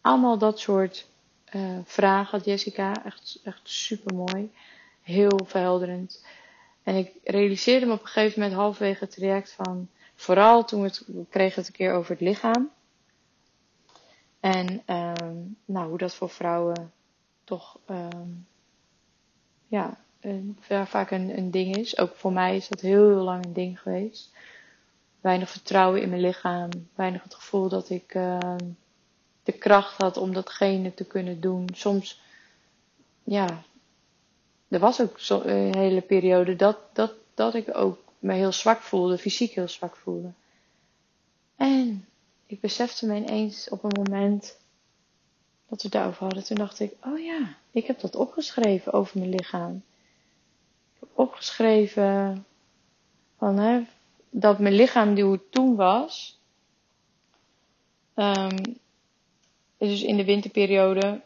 allemaal dat soort uh, vraag had Jessica. Echt, echt super mooi. Heel verhelderend. En ik realiseerde me op een gegeven moment halverwege het traject van, vooral toen we, het, kregen het een keer over het lichaam. En um, nou, hoe dat voor vrouwen toch um, ja, een, vaak een, een ding is. Ook voor mij is dat heel, heel lang een ding geweest. Weinig vertrouwen in mijn lichaam. Weinig het gevoel dat ik uh, de kracht had om datgene te kunnen doen. Soms, ja, er was ook zo, een hele periode dat, dat, dat ik ook me heel zwak voelde, fysiek heel zwak voelde. En ik besefte me ineens op een moment dat we daarover hadden. Toen dacht ik, oh ja, ik heb dat opgeschreven over mijn lichaam. Ik heb opgeschreven van, hè, dat mijn lichaam die hoe het toen was, um, dus in de winterperiode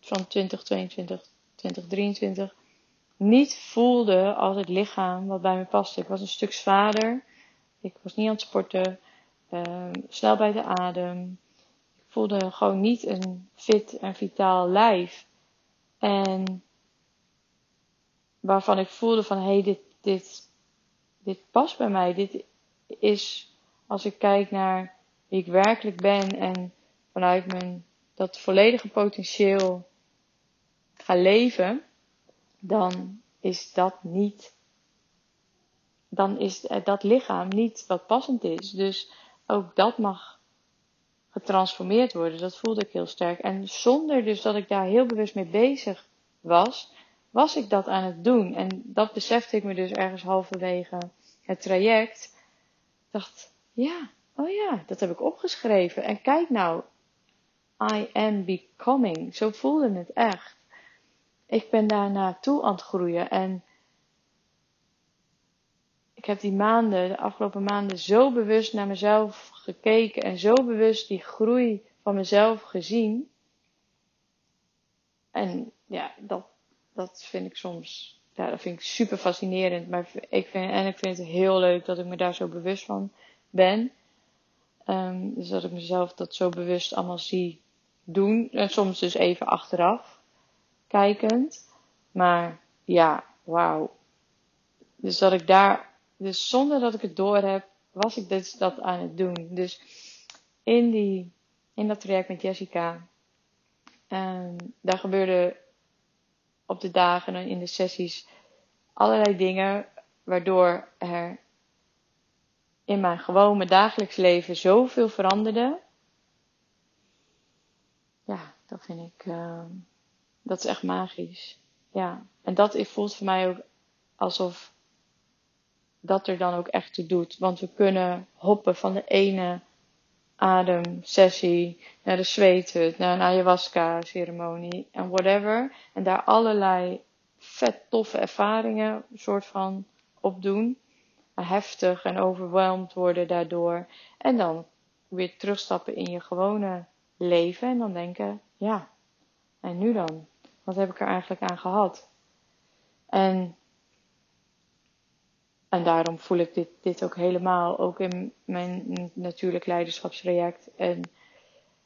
van 2022, 2023 niet voelde als het lichaam wat bij me paste. Ik was een stuk zwaarder. Ik was niet aan het sporten. Uh, snel bij de adem. Ik voelde gewoon niet een fit en vitaal lijf. En waarvan ik voelde van hé, hey, dit, dit, dit past bij mij. Dit is, als ik kijk naar wie ik werkelijk ben en vanuit mijn dat volledige potentieel ga leven, dan is dat niet, dan is dat lichaam niet wat passend is. Dus ook dat mag getransformeerd worden. Dat voelde ik heel sterk. En zonder dus dat ik daar heel bewust mee bezig was, was ik dat aan het doen. En dat besefte ik me dus ergens halverwege het traject. Ik dacht, ja, oh ja, dat heb ik opgeschreven. En kijk nou, I am becoming. Zo voelde het echt. Ik ben daar naartoe aan het groeien. En ik heb die maanden, de afgelopen maanden, zo bewust naar mezelf gekeken. En zo bewust die groei van mezelf gezien. En ja, dat, dat vind ik soms, ja, dat vind ik super fascinerend. Maar ik vind, en ik vind het heel leuk dat ik me daar zo bewust van ben. Um, dus dat ik mezelf dat zo bewust allemaal zie doen. En soms dus even achteraf kijkend. Maar ja, wauw. Dus dat ik daar, dus zonder dat ik het door heb, was ik dus dat aan het doen. Dus in, die, in dat traject met Jessica, um, daar gebeurde op de dagen en in de sessies allerlei dingen waardoor er in mijn gewone dagelijks leven zoveel veranderde ja, dat vind ik, uh, dat is echt magisch. Ja, en dat voelt voor mij ook alsof dat er dan ook echt toe doet. Want we kunnen hoppen van de ene ademsessie naar de zweethut, naar een ayahuasca ceremonie en whatever. En daar allerlei vet toffe ervaringen soort van opdoen. Heftig en overweldigd worden daardoor. En dan weer terugstappen in je gewone leven en dan denken, ja, en nu dan? Wat heb ik er eigenlijk aan gehad? En, en daarom voel ik dit, dit ook helemaal, ook in mijn natuurlijk leiderschapstraject. En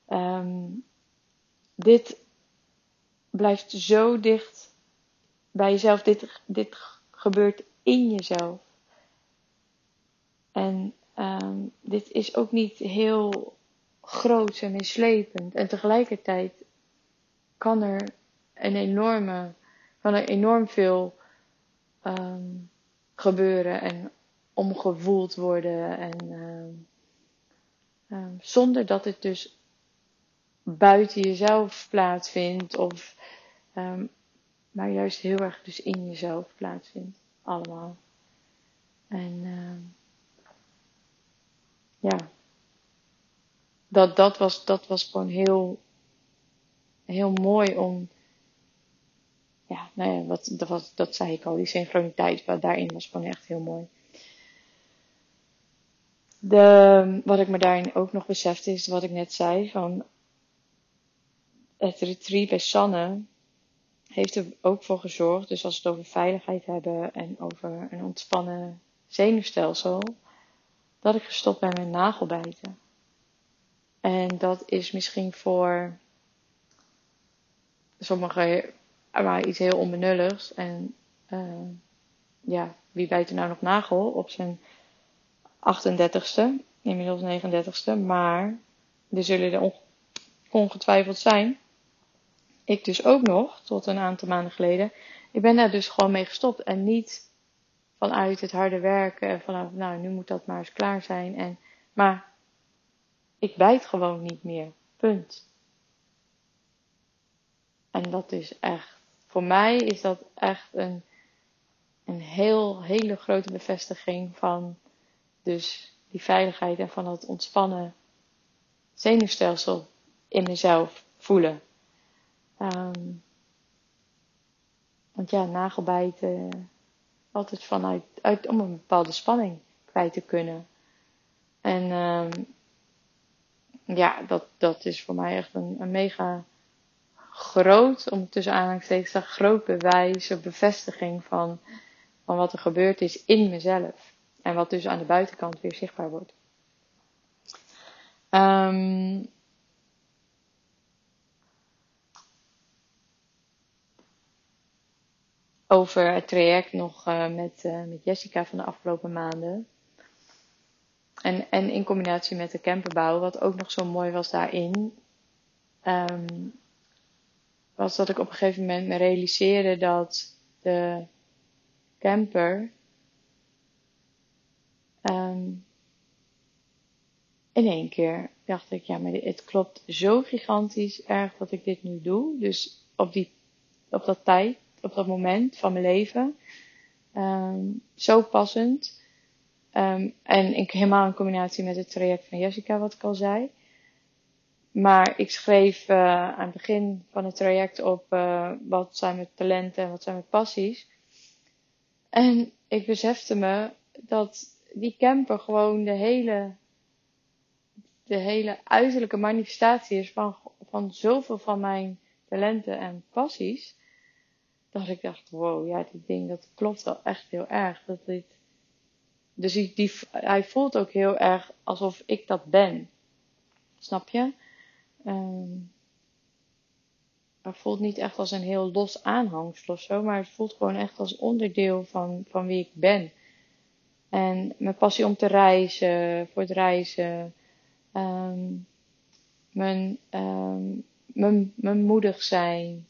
um, dit blijft zo dicht bij jezelf. Dit, dit gebeurt in jezelf. En um, dit is ook niet heel groot en mislepend. En tegelijkertijd kan er een enorme, kan er enorm veel um, gebeuren en omgevoeld worden. En um, um, zonder dat het dus buiten jezelf plaatsvindt. Of, maar juist heel erg dus in jezelf plaatsvindt. Allemaal. En ja dat, dat, was, dat was gewoon heel, heel mooi om. Ja, nou ja, wat, dat, was, dat zei ik al, die synchroniteit wat daarin was gewoon echt heel mooi. De, wat ik me daarin ook nog besefte is wat ik net zei van het retreat bij Sanne heeft er ook voor gezorgd, dus als we het over veiligheid hebben en over een ontspannen zenuwstelsel, dat ik gestopt ben met nagelbijten. En dat is misschien voor sommigen maar iets heel onbenulligs. En uh, ja, wie bijt er nou nog nagel op zijn 38ste, inmiddels 39ste. Maar er zullen er ongetwijfeld zijn. Ik dus ook nog, tot een aantal maanden geleden. Ik ben daar dus gewoon mee gestopt. En niet vanuit het harde werken. En vanaf, nou, nu moet dat maar eens klaar zijn. En, maar ik bijt gewoon niet meer. Punt. En dat is echt, voor mij is dat echt een, een heel, hele grote bevestiging van dus die veiligheid en van het ontspannen zenuwstelsel in mezelf voelen. Um, want ja, nagelbijten altijd vanuit uit, om een bepaalde spanning kwijt te kunnen. En um, ja, dat, dat is voor mij echt een, een mega groot, om tussen aanhalingstekens, een groot bewijs of bevestiging van, van wat er gebeurd is in mezelf. En wat dus aan de buitenkant weer zichtbaar wordt. Um, over het traject nog uh, met, uh, met Jessica van de afgelopen maanden. En, en in combinatie met de camperbouw, wat ook nog zo mooi was daarin, um, was dat ik op een gegeven moment me realiseerde dat de camper um, in één keer dacht ik, ja, maar het klopt zo gigantisch erg dat ik dit nu doe. Dus op, die, op dat tijd, op dat moment van mijn leven, um, zo passend. Um, en ik, helemaal in combinatie met het traject van Jessica, wat ik al zei. Maar ik schreef uh, aan het begin van het traject op uh, wat zijn mijn talenten en wat zijn mijn passies. En ik besefte me dat die camper gewoon de hele, de hele uiterlijke manifestatie is van, van zoveel van mijn talenten en passies. Dat ik dacht, wow, ja, dit ding, dat klopt wel echt heel erg. Dat dit, dus die, hij voelt ook heel erg alsof ik dat ben. Snap je? Um, het voelt niet echt als een heel los aanhangsel of zo, maar het voelt gewoon echt als onderdeel van, van wie ik ben. En mijn passie om te reizen, voor het reizen, um, mijn, um, mijn, mijn moedig zijn,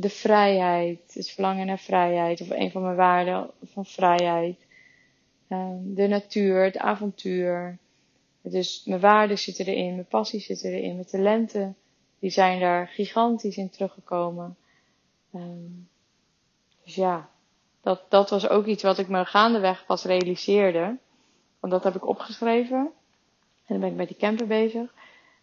de vrijheid, het verlangen naar vrijheid, of een van mijn waarden van vrijheid, de natuur, het avontuur. Dus mijn waarden zitten erin, mijn passie zitten erin, mijn talenten, die zijn daar gigantisch in teruggekomen. Um, dus ja, dat, dat was ook iets wat ik me gaandeweg pas realiseerde. Want dat heb ik opgeschreven. En dan ben ik met die camper bezig.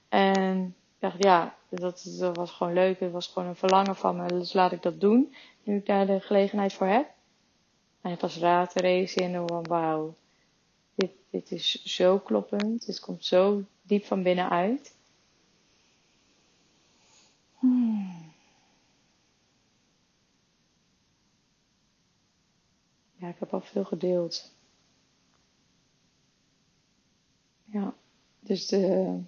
En ik dacht, ja, dat, dat was gewoon leuk. Het was gewoon een verlangen van me. Dus laat ik dat doen. Nu ik daar de gelegenheid voor heb. En pas raad realiseren van wauw. Dit, dit is zo kloppend. Dit komt zo diep van binnenuit. Hmm. Ja, ik heb al veel gedeeld. Ja, dus de,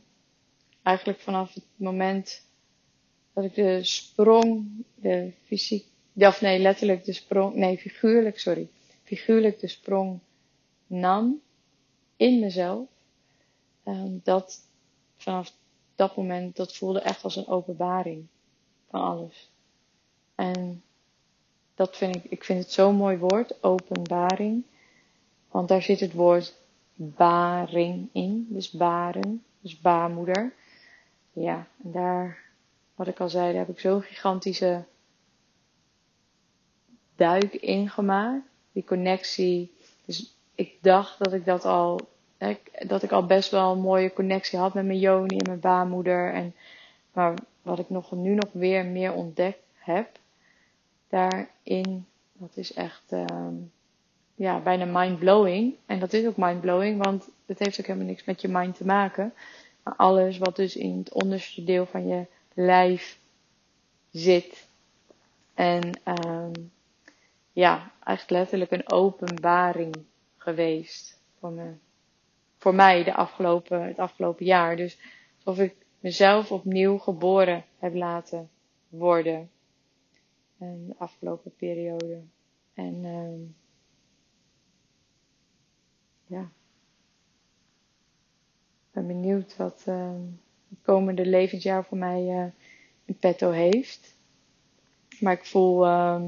eigenlijk vanaf het moment dat ik de sprong, de fysiek, of nee, letterlijk de sprong, nee, figuurlijk, sorry, figuurlijk de sprong nam in mezelf, um, dat vanaf dat moment, dat voelde echt als een openbaring van alles. En dat vind ik, ik vind het zo'n mooi woord, openbaring. Want daar zit het woord baring in, dus baren, dus baarmoeder. Ja, en daar, wat ik al zei, daar heb ik zo'n gigantische duik in gemaakt. Die connectie. Dus ik dacht dat ik dat al, dat ik al best wel een mooie connectie had met mijn Joni en mijn baarmoeder. En, maar wat ik nog, nu nog weer meer ontdekt heb, daarin. Dat is echt uh, ja, bijna mind-blowing. En dat is ook mind-blowing, want het heeft ook helemaal niks met je mind te maken. Alles wat dus in het onderste deel van je lijf zit. En um, ja, eigenlijk letterlijk een openbaring geweest voor, me, voor mij de afgelopen, het afgelopen jaar. Dus alsof ik mezelf opnieuw geboren heb laten worden de afgelopen periode. En uh, ja, ben benieuwd wat uh, het komende levensjaar voor mij uh, in petto heeft. Maar ik voel uh,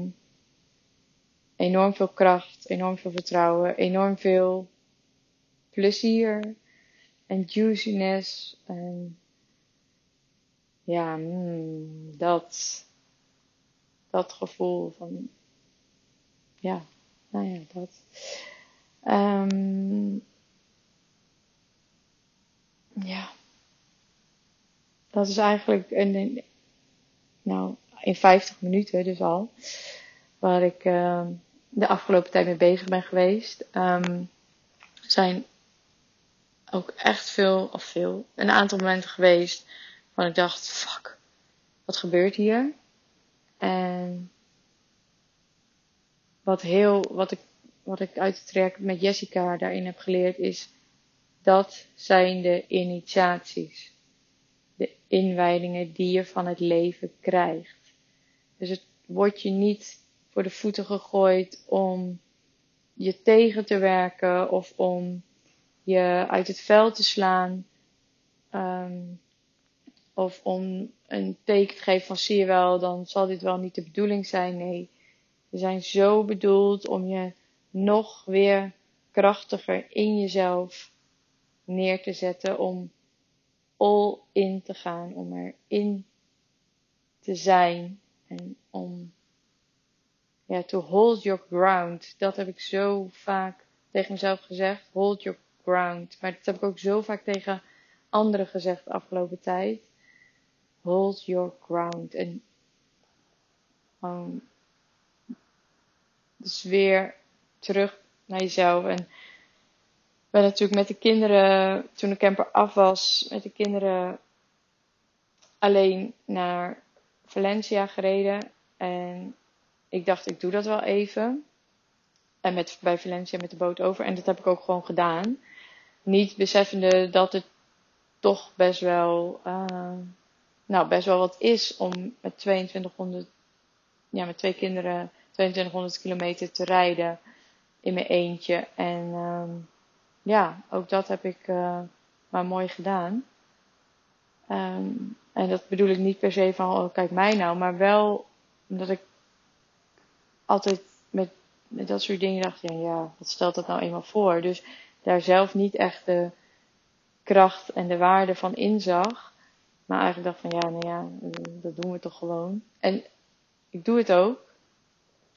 enorm veel kracht, enorm veel vertrouwen, enorm veel plezier en juiciness. En ja, mm, dat dat gevoel van, ja, nou ja, dat. Um, ja, dat is eigenlijk een, nou, in 50 minuten dus al, waar ik uh, de afgelopen tijd mee bezig ben geweest. Um, zijn ook echt veel, of veel, een aantal momenten geweest waar ik dacht, fuck, wat gebeurt hier? En wat, heel, wat, ik, wat ik uit het traject met Jessica daarin heb geleerd is, dat zijn de initiaties. De inwijdingen die je van het leven krijgt. Dus het wordt je niet voor de voeten gegooid om je tegen te werken of om je uit het veld te slaan. Um, of om een teken te geven van zie je wel, dan zal dit wel niet de bedoeling zijn. Nee, ze zijn zo bedoeld om je nog weer krachtiger in jezelf neer te zetten. Om all in te gaan, om erin te zijn en om ja, to hold your ground. Dat heb ik zo vaak tegen mezelf gezegd. Hold your ground. Maar dat heb ik ook zo vaak tegen anderen gezegd de afgelopen tijd. Hold your ground. En dus weer terug naar jezelf. En ben natuurlijk met de kinderen, toen de camper af was, met de kinderen alleen naar Valencia gereden. En ik dacht, ik doe dat wel even. En met, bij Valencia met de boot over. En dat heb ik ook gewoon gedaan. Niet beseffende dat het toch best wel, uh, nou, best wel wat is om met 2200, ja, met twee kinderen 2200 kilometer te rijden in mijn eentje. En um, ja, ook dat heb ik uh, maar mooi gedaan. Um, en dat bedoel ik niet per se van, oh, kijk mij nou, maar wel omdat ik altijd met, met dat soort dingen dacht, ja, ja, wat stelt dat nou eenmaal voor? Dus daar zelf niet echt de kracht en de waarde van inzag. Maar eigenlijk dacht van, ja, nou ja, dat doen we toch gewoon. En ik doe het ook.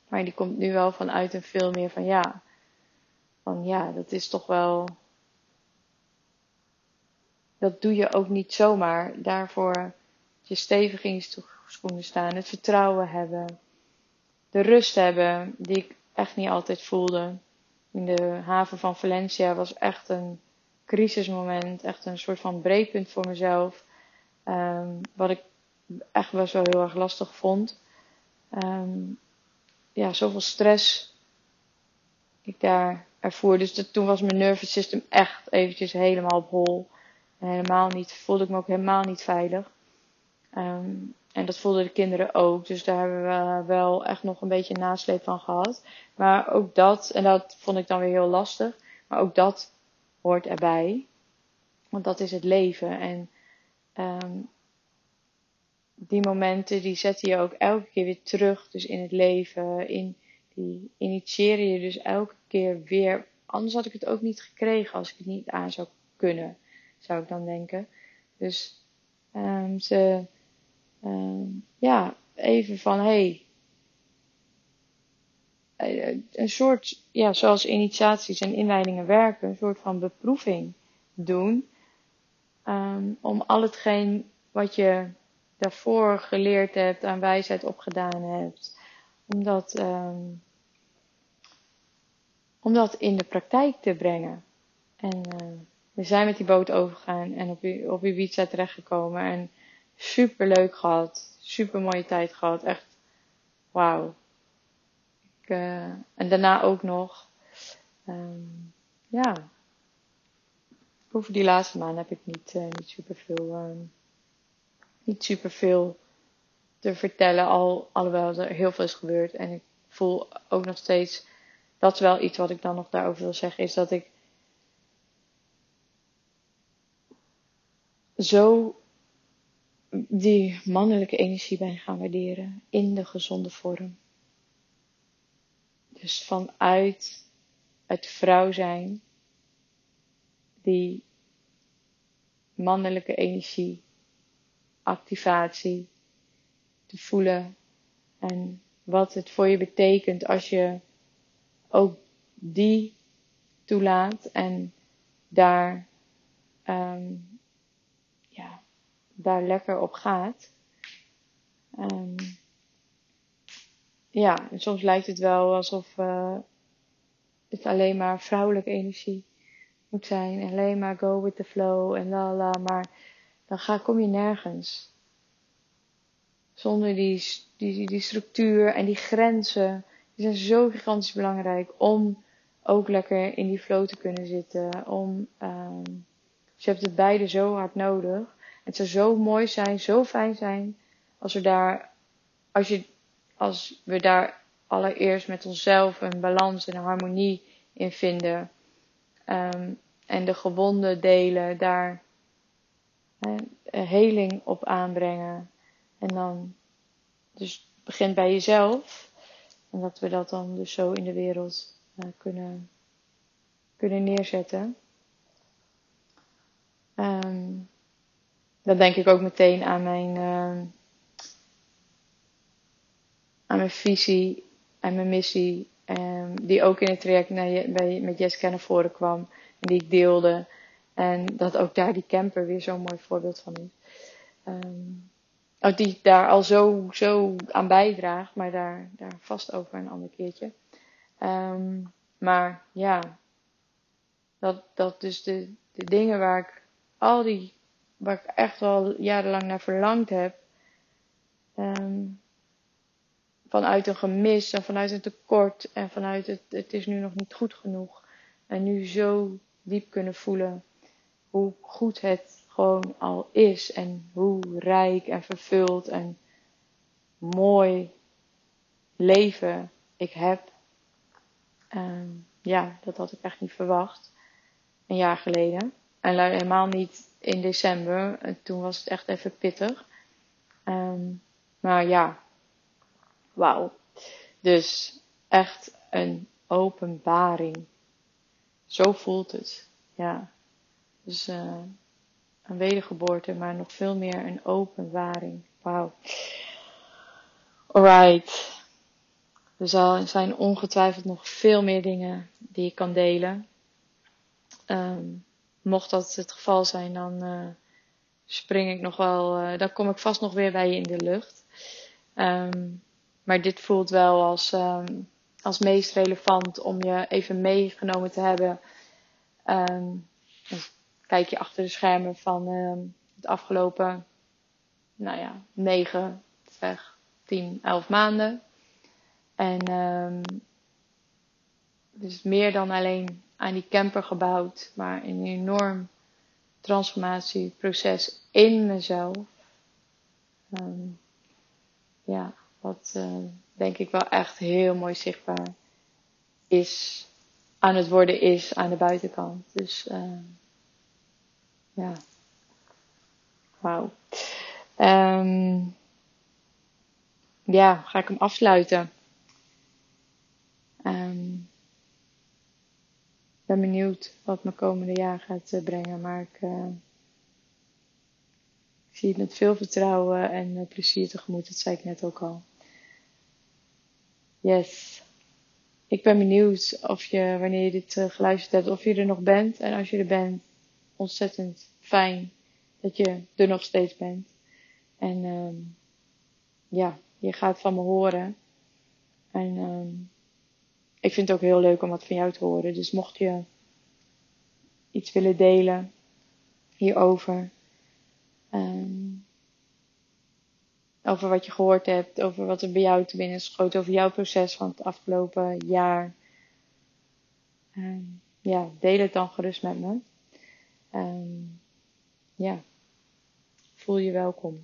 Maar die komt nu wel vanuit een veel meer van, ja, van ja, dat is toch wel, dat doe je ook niet zomaar. Daarvoor je stevig in je schoenen staan, het vertrouwen hebben, de rust hebben, die ik echt niet altijd voelde. In de haven van Valencia was echt een crisismoment, echt een soort van breekpunt voor mezelf. Um, wat ik echt best wel heel erg lastig vond. Um, ja, zoveel stress ik daar ervoer. Dus toen was mijn nervous system echt eventjes helemaal op hol. Helemaal niet, voelde ik me ook helemaal niet veilig. Um, en dat voelden de kinderen ook. Dus daar hebben we wel echt nog een beetje nasleep van gehad. Maar ook dat, en dat vond ik dan weer heel lastig. Maar ook dat hoort erbij. Want dat is het leven. En um, die momenten die zetten je ook elke keer weer terug. Dus in het leven. In, die initiëren je dus elke keer weer. Anders had ik het ook niet gekregen als ik het niet aan zou kunnen. Zou ik dan denken. Dus um, ze uh, ja, even van hey, eh, een soort, ja, zoals initiaties en inleidingen werken, een soort van beproeving doen. Um, om al hetgeen wat je daarvoor geleerd hebt, aan wijsheid opgedaan hebt, om dat, um, om dat in de praktijk te brengen. En uh, we zijn met die boot overgegaan en op, op Ibiza terechtgekomen. En super leuk gehad. Super mooie tijd gehad. Echt wauw. Uh, en daarna ook nog. Um, ja. Over die laatste maand heb ik niet, uh, niet super veel. Um, niet super veel te vertellen. Al, alhoewel er heel veel is gebeurd. En ik voel ook nog steeds. Dat is wel iets wat ik dan nog daarover wil zeggen. Is dat ik zo die mannelijke energie ben gaan waarderen in de gezonde vorm. Dus vanuit het vrouw zijn, die mannelijke energie, activatie te voelen en wat het voor je betekent als je ook die toelaat en daar um, daar lekker op gaat. Um, ja, en soms lijkt het wel alsof uh, het alleen maar vrouwelijke energie moet zijn. Alleen maar go with the flow en la la. Maar dan ga, kom je nergens. zonder die, die, die structuur en die grenzen. Die zijn zo gigantisch belangrijk om ook lekker in die flow te kunnen zitten. Om, um, dus je hebt het beide zo hard nodig. Het zou zo mooi zijn, zo fijn zijn als we daar, als je, als we daar allereerst met onszelf een balans en een harmonie in vinden. Um, en de gewonden delen, daar uh, heling op aanbrengen. En dan, dus begint bij jezelf. En dat we dat dan dus zo in de wereld uh, kunnen, kunnen neerzetten. Um, dan denk ik ook meteen aan mijn, uh, aan mijn visie en mijn missie. Um, die ook in het traject naar, bij, met Jessica naar voren kwam. En die ik deelde. En dat ook daar die camper weer zo'n mooi voorbeeld van is. Die daar al zo, zo aan bijdraagt, maar daar, daar vast over een ander keertje. Um, maar ja, dat, dat dus de, de dingen waar ik al die, waar ik echt al jarenlang naar verlangd heb, um, vanuit een gemis en vanuit een tekort en vanuit het, het is nu nog niet goed genoeg. En nu zo diep kunnen voelen hoe goed het gewoon al is en hoe rijk en vervuld en mooi leven ik heb. Um, ja, dat had ik echt niet verwacht. Een jaar geleden. En helemaal niet in december. Toen was het echt even pittig. Um, maar ja, wauw. Dus echt een openbaring. Zo voelt het. Ja. Dus uh, een wedergeboorte, maar nog veel meer een openbaring. Wauw. Alright. Er zijn ongetwijfeld nog veel meer dingen die ik kan delen. Um, mocht dat het geval zijn, dan uh, spring ik nog wel, uh, dan kom ik vast nog weer bij je in de lucht. Um, maar dit voelt wel als, um, als meest relevant om je even meegenomen te hebben. Um, kijk je achter de schermen van um, het afgelopen, nou ja, 9, zeg 10, 11 maanden. En um, dus meer dan alleen aan die camper gebouwd, maar een enorm transformatieproces in mezelf. Um, ja, wat uh, denk ik wel echt heel mooi zichtbaar is, aan het worden is aan de buitenkant. Dus uh, ja, wauw. Um, ja, ga ik hem afsluiten. Um, ben benieuwd wat mijn komende jaar gaat uh, brengen, maar ik, uh, ik, zie het met veel vertrouwen en uh, plezier tegemoet. Dat zei ik net ook al. Yes. Ik ben benieuwd of je, wanneer je dit geluisterd hebt, of je er nog bent. En als je er bent, ontzettend fijn dat je er nog steeds bent. En um, ja, je gaat van me horen. En um, ik vind het ook heel leuk om wat van jou te horen. Dus mocht je iets willen delen hierover. Um, over wat je gehoord hebt, over wat er bij jou te binnen is geschoten, over jouw proces van het afgelopen jaar. Ja, deel het dan gerust met me. Um, ja, voel je welkom.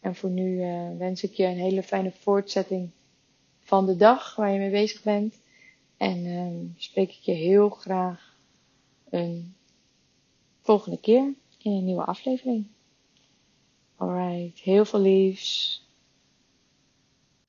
En voor nu uh, wens ik je een hele fijne voortzetting van de dag waar je mee bezig bent. En um, spreek ik je heel graag een volgende keer in een nieuwe aflevering. Alright, heel veel liefs.